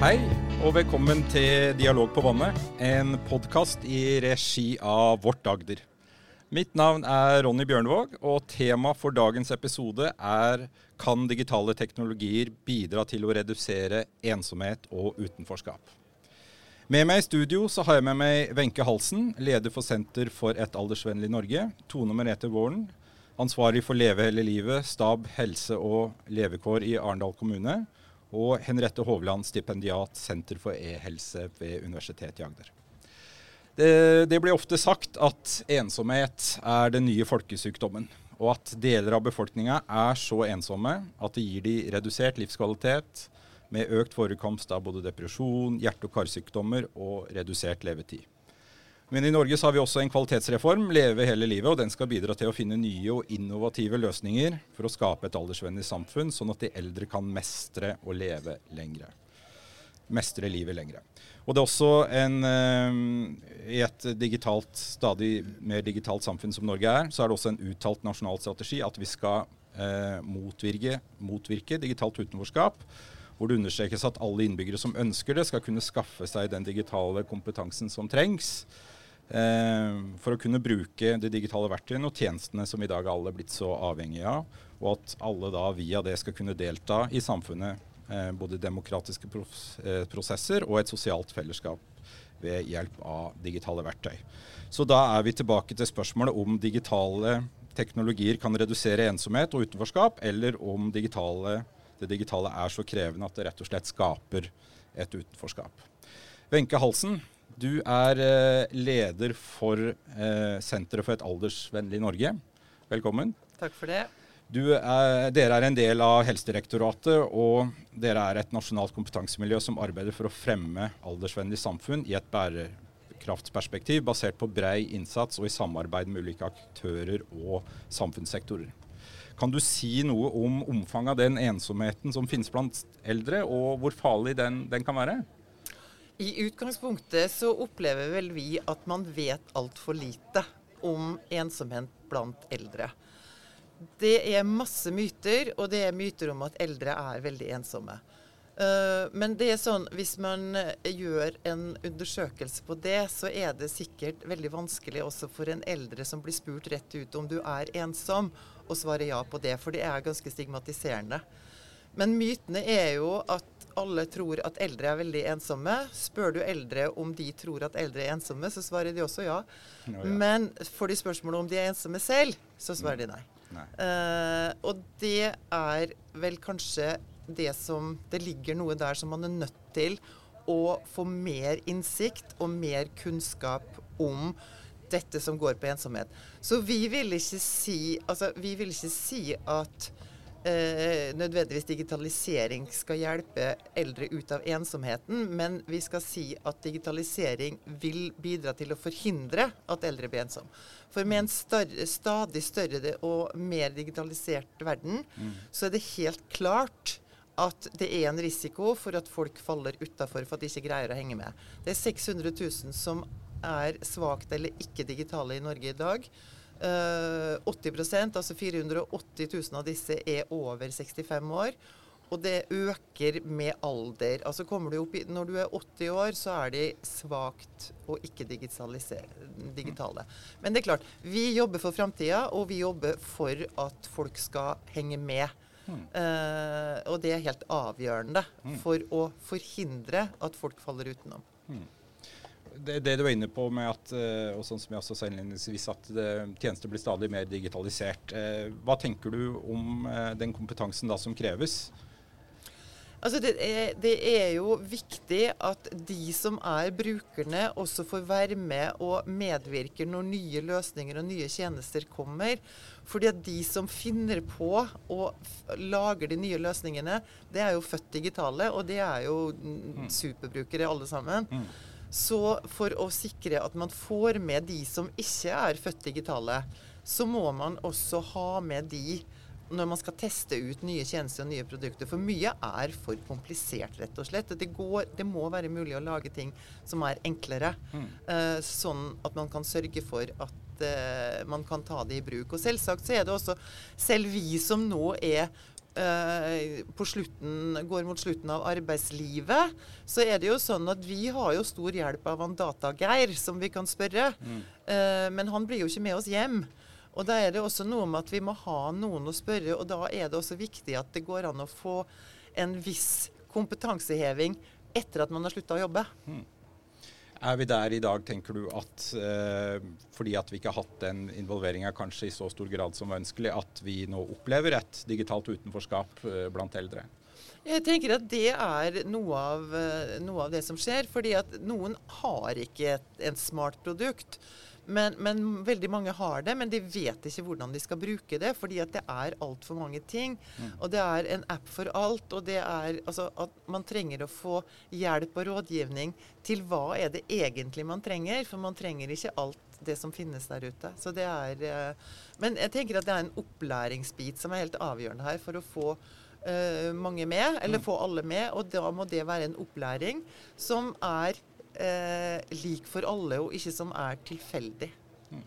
Hei, og velkommen til Dialog på vannet, en podkast i regi av Vårt Agder. Mitt navn er Ronny Bjørnvåg, og tema for dagens episode er Kan digitale teknologier bidra til å redusere ensomhet og utenforskap? Med meg i studio så har jeg med meg Wenche Halsen, leder for Senter for et aldersvennlig Norge. Tone Merete Våren, ansvarlig for Leve hele livet, stab, helse og levekår i Arendal kommune. Og Henriette Hovland, stipendiat, Senter for e-helse ved Universitetet i Agder. Det, det blir ofte sagt at ensomhet er den nye folkesykdommen og at deler av befolkninga er så ensomme at det gir de redusert livskvalitet, med økt forekomst av både depresjon, hjerte- og karsykdommer og redusert levetid. Men i Norge så har vi også en kvalitetsreform, Leve hele livet, og den skal bidra til å finne nye og innovative løsninger for å skape et aldersvennlig samfunn, sånn at de eldre kan mestre og leve lengre. Mestre livet lengre. Og det er også en eh, I et digitalt, stadig mer digitalt samfunn som Norge er, så er det også en uttalt nasjonal strategi at vi skal eh, motvirke, motvirke digitalt utenforskap. Hvor det understrekes at alle innbyggere som ønsker det, skal kunne skaffe seg den digitale kompetansen som trengs. Eh, for å kunne bruke de digitale verktøyene og tjenestene som i dag alle er blitt så avhengige av. Og at alle da via det skal kunne delta i samfunnet Eh, både demokratiske eh, prosesser og et sosialt fellesskap ved hjelp av digitale verktøy. Så da er vi tilbake til spørsmålet om digitale teknologier kan redusere ensomhet og utenforskap, eller om digitale, det digitale er så krevende at det rett og slett skaper et utenforskap. Wenche Halsen, du er eh, leder for Senteret for et aldersvennlig Norge. Velkommen. Takk for det. Er, dere er en del av Helsedirektoratet, og dere er et nasjonalt kompetansemiljø som arbeider for å fremme aldersvennlig samfunn i et bærekraftsperspektiv basert på brei innsats og i samarbeid med ulike aktører og samfunnssektorer. Kan du si noe om omfanget av den ensomheten som finnes blant eldre, og hvor farlig den, den kan være? I utgangspunktet så opplever vel vi at man vet altfor lite om ensomhet blant eldre. Det er masse myter, og det er myter om at eldre er veldig ensomme. Uh, men det er sånn, hvis man gjør en undersøkelse på det, så er det sikkert veldig vanskelig også for en eldre som blir spurt rett ut om du er ensom, å svare ja på det. For det er ganske stigmatiserende. Men mytene er jo at alle tror at eldre er veldig ensomme. Spør du eldre om de tror at eldre er ensomme, så svarer de også ja. Oh, ja. Men får de spørsmål om de er ensomme selv, så svarer de nei. Uh, og det er vel kanskje det som Det ligger noe der som man er nødt til å få mer innsikt og mer kunnskap om dette som går på ensomhet. Så vi vil ikke si, altså, vi vil ikke si at eh, nødvendigvis digitalisering skal hjelpe eldre ut av ensomheten, men vi skal si at digitalisering vil bidra til å forhindre at eldre blir ensom. For med en større, stadig større og mer digitalisert verden, mm. så er det helt klart at det er en risiko for at folk faller utafor for at de ikke greier å henge med. Det er 600 000 som er svakt eller ikke digitale i Norge i dag. 80 eh, altså 480 000 av disse, er over 65 år. Og det øker med alder. Altså du opp i, Når du er 80 år, så er de svakt og ikke digitale. Men det er klart, vi jobber for framtida, og vi jobber for at folk skal henge med. Mm. Uh, og det er helt avgjørende mm. for å forhindre at folk faller utenom. Mm det, det, du var inne på med at eh, og sånn som jeg også sa innledningsvis, at det, tjenester blir stadig mer digitalisert. Eh, hva tenker du om eh, den kompetansen da som kreves? Altså det er, det, er, jo viktig at de som er brukerne, også får være med og medvirke når nye løsninger og nye tjenester kommer. Fordi at de som finner på og lager de nye løsningene, det er jo født digitale, og det er jo mm. superbrukere alle sammen. Mm. Så for å sikre at man får med de som ikke er født digitale, så må man også ha med de når man skal teste ut nye tjenester og nye produkter. For mye er for komplisert, rett og slett. Det, går, det må være mulig å lage ting som er enklere. Mm. Uh, sånn at man kan sørge for at uh, man kan ta det i bruk. Og selvsagt så er det også Selv vi som nå er eh, på slutten, går mot slutten av arbeidslivet, så er det jo sånn at vi har jo stor hjelp av han Data-Geir, som vi kan spørre. Mm. Eh, men han blir jo ikke med oss hjem. Og da er det også noe med at vi må ha noen å spørre, og da er det også viktig at det går an å få en viss kompetanseheving etter at man har slutta å jobbe. Mm. Er vi der i dag, tenker du, at eh, fordi at vi ikke har hatt den involveringa kanskje i så stor grad som ønskelig, at vi nå opplever et digitalt utenforskap eh, blant eldre? Jeg tenker at det er noe av, eh, noe av det som skjer. Fordi at noen har ikke et, et smart produkt. Men, men, veldig mange har det, men de vet ikke hvordan de skal bruke det. Fordi at det er altfor mange ting. Mm. Og det er en app for alt. Og det er altså at man trenger å få hjelp og rådgivning til hva er det egentlig man trenger. For man trenger ikke alt det som finnes der ute. Så det er uh, Men jeg tenker at det er en opplæringsbit som er helt avgjørende her for å få uh, mange med, eller mm. få alle med. Og da må det være en opplæring som er eh, lik for alle, og ikke som er tilfeldig. Mm.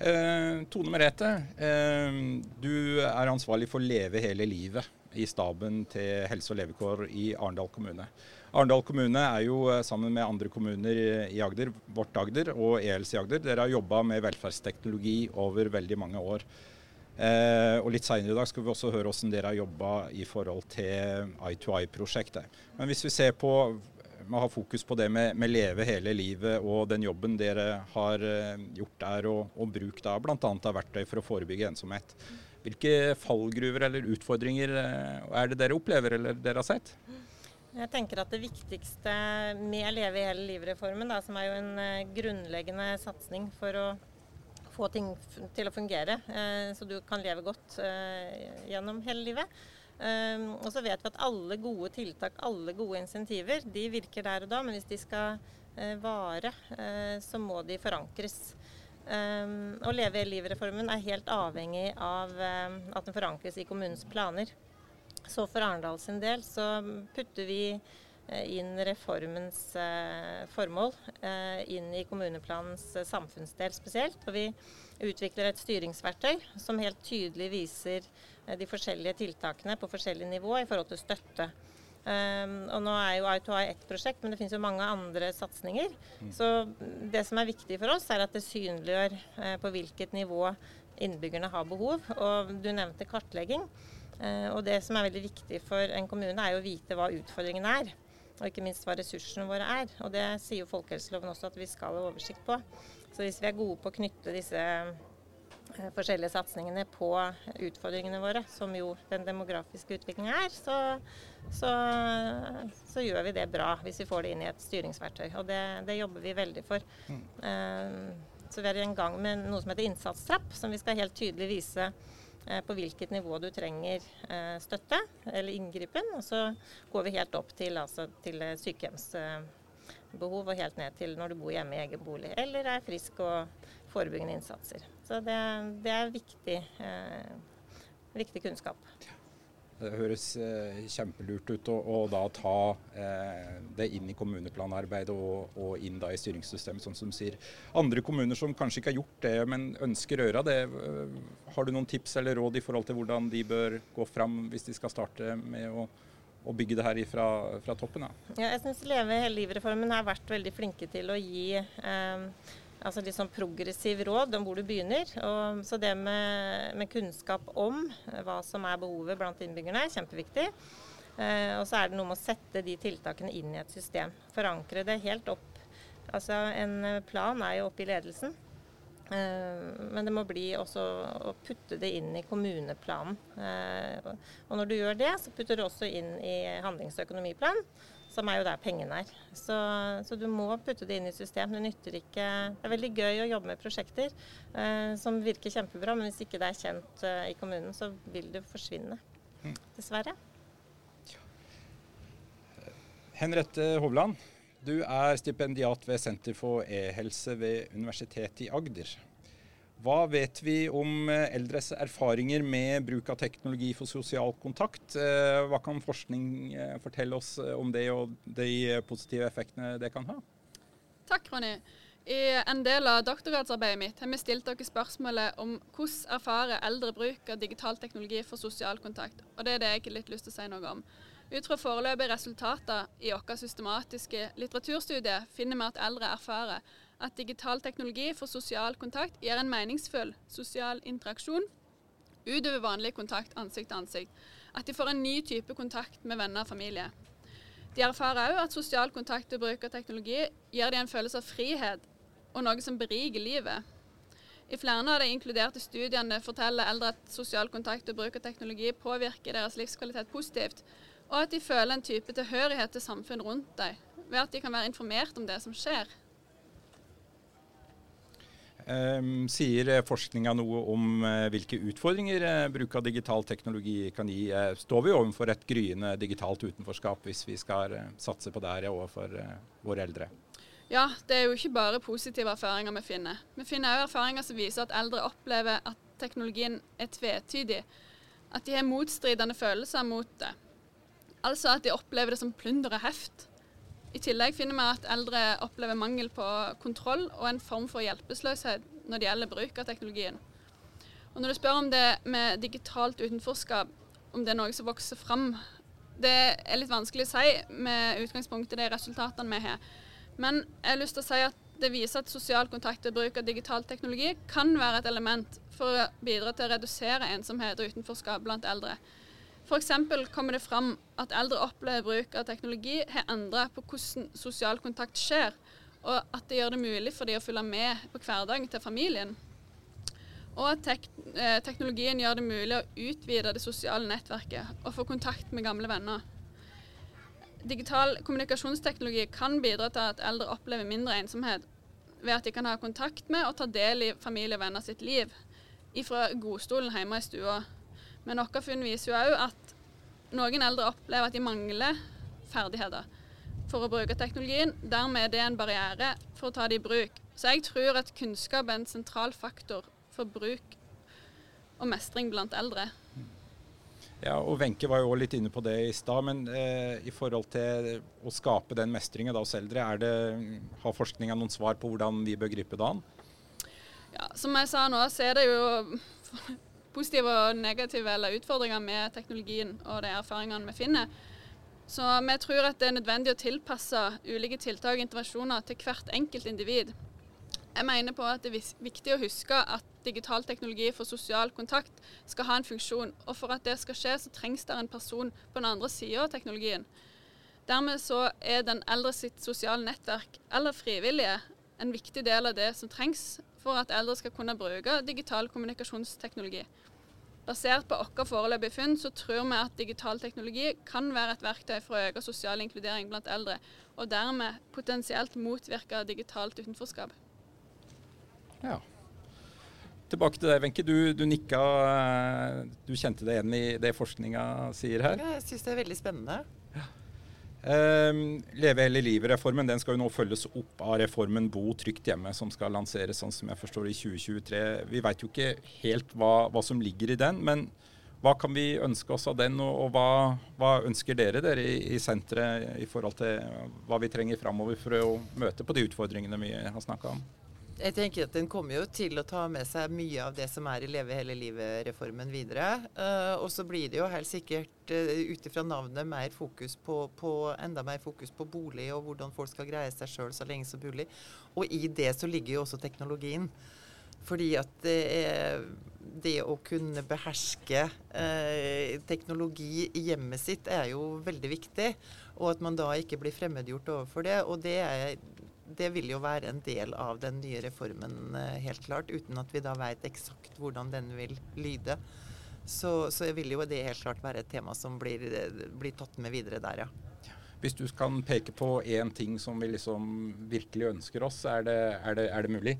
Eh, Tone Merete, eh, du er ansvarlig for Leve hele livet i staben til helse og levekår i Arendal kommune. Arendal kommune er jo eh, sammen med andre kommuner i Agder, vårt Agder og ELS i Agder, dere har jobba med velferdsteknologi over veldig mange år. Eh, og Litt senere i dag skal vi også høre hvordan dere har jobba i forhold til I2I-prosjektet. Men hvis vi ser på må ha fokus på det med, med, leve hele livet og den jobben dere har eh, gjort der, og, og bruk da bl.a. av verktøy for å forebygge ensomhet. Hvilke fallgruver eller utfordringer eh, er det dere opplever eller dere har sett? Jeg tenker at Det viktigste med Leve hele livet-reformen, som er jo en eh, grunnleggende satsing for å få ting til å fungere, så du kan leve godt gjennom hele livet, Um, og så vet vi at alle gode tiltak, alle gode insentiver, de virker der og da. Men hvis de skal uh, vare, uh, så må de forankres. Um, og Leve livet-reformen er helt avhengig av uh, at den forankres i kommunens planer. Så for Arendal sin del så putter vi inn reformens formål inn i kommuneplanens samfunnsdel spesielt. Og vi utvikler et styringsverktøy som helt tydelig viser Eh, de forskjellige tiltakene på forskjellig nivå i forhold til støtte. Um, og nå er jo I2I ett prosjekt, men det finnes jo mange andre satsinger. Mm. Så det som er viktig for oss, er at det synliggjør eh, på hvilket nivå innbyggerne har behov. Og du nevnte kartlegging. Eh, og det som er veldig viktig for en kommune, er jo å vite hva utfordringen er. Og ikke minst hva ressursene våre er. Og det sier jo folkehelseloven også at vi skal ha oversikt på. Så hvis vi er gode på å knytte disse Eh, forskjellige satsingene på utfordringene våre, som jo den demografiske utviklingen er, så, så, så, gjør vi det bra hvis vi får det inn i et styringsverktøy. Og det, det jobber vi veldig for. Mm. Uh, så vi er i gang med noe som heter innsatstrapp, som vi skal helt tydelig vise på hvilket nivå du trenger uh, støtte eller inngripen. Og så går vi helt opp til, altså, til sykehjemsbehov og helt ned til når du bor hjemme i egen bolig eller er frisk og forebyggende innsatser. Så det, det er viktig, eh, viktig, kunnskap. Det høres eh, kjempelurt ut å, da ta eh, det inn i kommuneplanarbeidet og, og, inn da i styringssystemet, sånn som du sier. Andre kommuner som kanskje ikke har gjort det, men ønsker å gjøre det, eh, har du noen tips eller råd i forhold til hvordan de bør gå fram hvis de skal starte med å å bygge det her fra, fra toppen Da. Ja, jeg syns Leve hele livet-reformen har vært veldig flinke til å gi eh, altså litt sånn progressiv råd om hvor du begynner. Og, så det med, med, kunnskap om hva som er behovet blant innbyggerne, er kjempeviktig. Eh, og så er det noe med å sette de tiltakene inn i et system. Forankre det helt opp. Altså En plan er jo oppe i ledelsen. Eh, men det må bli også å putte det inn i kommuneplanen. Eh, og når du gjør det, så putter du også inn i handlings- og økonomiplan som er jo der pengene er. Så, så, du må putte det inn i system. Det nytter ikke Det er veldig gøy å jobbe med prosjekter eh, som virker kjempebra, men hvis ikke det er kjent eh, i kommunen, så vil det forsvinne. Mm. Dessverre. Henriette Hovland, du er stipendiat ved Senter for e-helse ved Universitetet i Agder. Hva vet vi om eh, eldres erfaringer med bruk av teknologi for sosial kontakt? Eh, hva kan forskning eh, fortelle oss om det og de positive effektene det kan ha? Takk, Ronny. I en del av doktorgradsarbeidet mitt har vi stilt dere spørsmålet om hvordan erfarer eldre bruk av digital teknologi for sosial kontakt, og det er det jeg har litt lyst til å si noe om. Ut fra foreløpige resultater i vår systematiske litteraturstudie finner vi at eldre erfarer at digital teknologi for sosial kontakt gir en meningsfull sosial interaksjon utover vanlig kontakt ansikt til ansikt. At de får en ny type kontakt med venner og familie. De erfarer òg at sosial kontakt og bruk av teknologi gir dem en følelse av frihet og noe som beriker livet. I flere av de inkluderte studiene forteller eldre at sosial kontakt og bruk av teknologi påvirker deres livskvalitet positivt, og at de føler en type tilhørighet til samfunnet rundt dem, ved at de kan være informert om det som skjer. Um, sier forskninga noe om uh, hvilke utfordringer uh, bruk av digital teknologi kan gi? Uh, står vi overfor et gryende digitalt utenforskap hvis vi skal satse på det overfor våre eldre? Ja, det er jo ikke bare positive erfaringer vi finner. Vi finner òg erfaringer som viser at eldre opplever at teknologien er tvetydig. At de har motstridende følelser mot det. Altså at de opplever det som plunder og heft. I tillegg finner vi at eldre opplever mangel på kontroll og en form for hjelpeløshet når det gjelder bruk av teknologien. Og Når du spør om det med digitalt utenforskap, om det er noe som vokser fram, det er litt vanskelig å si med utgangspunkt i de resultatene vi har. Men jeg har lyst til å si at det viser at sosial kontakt og bruk av digital teknologi kan være et element for å bidra til å redusere ensomhet og utenforskap blant eldre. F.eks. kommer det fram at eldre opplever bruk av teknologi har endret på hvordan sosial kontakt skjer, og at det gjør det mulig for dem å følge med på hverdagen til familien. Og at tek eh, teknologien gjør det mulig å utvide det sosiale nettverket og få kontakt med gamle venner. Digital kommunikasjonsteknologi kan bidra til at eldre opplever mindre ensomhet ved at de kan ha kontakt med og ta del i familie og venner sitt liv ifra godstolen hjemme i stua. Men noen funn viser jo òg at noen eldre opplever at de mangler ferdigheter for å bruke teknologien. Dermed er det en barriere for å ta det i bruk. Så jeg tror at kunnskap er en sentral faktor for bruk og mestring blant eldre. Ja, og Wenche var jo litt inne på det i stad. Men eh, i forhold til å skape den mestringen hos eldre, det, har forskninga noen svar på hvordan vi bør gripe det an? Ja, Som jeg sa nå, så er det jo positive og negative eller utfordringer med teknologien og de erfaringene vi finner. Så vi tror at det er nødvendig å tilpasse ulike tiltak og intervensjoner til hvert enkelt individ. Jeg mener på at det er viktig å huske at digital teknologi for sosial kontakt skal ha en funksjon, og for at det skal skje, så trengs det en person på den andre sida av teknologien. Dermed så er den eldre sitt sosiale nettverk eller frivillige en viktig del av det som trengs for at eldre skal kunne bruke digital kommunikasjonsteknologi. Basert på våre foreløpige funn så tror vi at digital teknologi kan være et verktøy for å øke sosial inkludering blant eldre, og dermed potensielt motvirke digitalt utenforskap. Ja. Tilbake til deg, Wenche. Du, du, nikka. Du kjente deg igjen i det forskninga sier her? Ja, jeg syns det er veldig spennende. Uh, Leve hele livet-reformen den skal jo nå følges opp av reformen Bo trygt hjemme, som skal lanseres sånn som jeg forstår i 2023. Vi veit jo ikke helt hva, hva, som ligger i den, men hva kan vi ønske oss av den, og, og hva, hva, ønsker dere dere i, i senteret i forhold til hva vi trenger framover for å møte på de utfordringene vi har snakka om? Jeg tenker at Den kommer jo til å ta med seg mye av det som er i Leve hele livet-reformen videre. Uh, og så blir det jo helt sikkert uh, ut ifra navnet mer fokus på, på, enda mer fokus på bolig og hvordan folk skal greie seg sjøl så lenge som mulig. Og i det så ligger jo også teknologien. Fordi at det, er, det å kunne beherske eh, teknologi i hjemmet sitt er jo veldig viktig. Og at man da ikke blir fremmedgjort overfor det. Og det er det vil jo være en del av den nye reformen, eh, helt klart. Uten at vi da vet eksakt hvordan den vil lyde. Så, så vil jo det helt klart være et tema som blir, blir tatt med videre der, ja. Hvis du kan peke på én ting som vi liksom virkelig ønsker oss, er det, er, det, er det, mulig?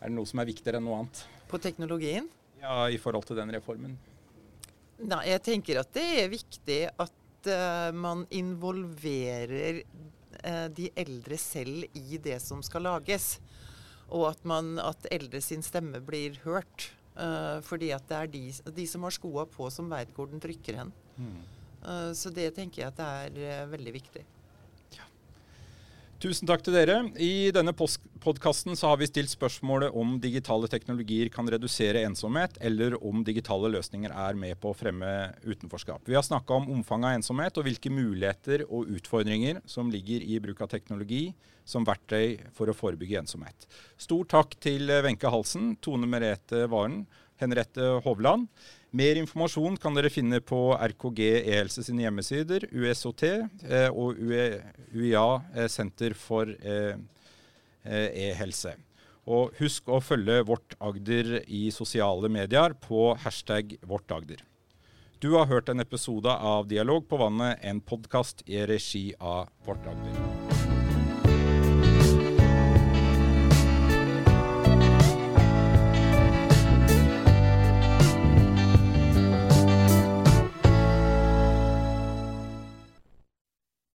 Er det noe som er viktigere enn noe annet? På teknologien? Ja, i forhold til den reformen. Nei, jeg tenker at det er viktig at uh, man involverer de eldre selv i det som skal lages. Og at, man, at eldre sin stemme blir hørt. Uh, fordi at det er de, de som har skoa på, som veit hvor den trykker hen. Mm. Uh, så det tenker jeg at det er veldig viktig. Tusen takk til dere. I denne podkasten har vi stilt spørsmålet om digitale teknologier kan redusere ensomhet, eller om digitale løsninger er med på å fremme utenforskap. Vi har snakka om omfanget av ensomhet og hvilke muligheter og utfordringer som ligger i bruk av teknologi som verktøy for å forebygge ensomhet. Stor takk til Wenche Halsen, Tone Merete Varen, Henriette Hovland. Mer informasjon kan dere finne på RKG e-helse sine hjemmesider, USOT eh, og UiA e, eh, Senter for eh, e-helse. Og husk å følge Vårt Agder i sosiale medier på hashtag Vårt Agder. Du har hørt en episode av Dialog på vannet, en podkast i regi av Vårt Agder.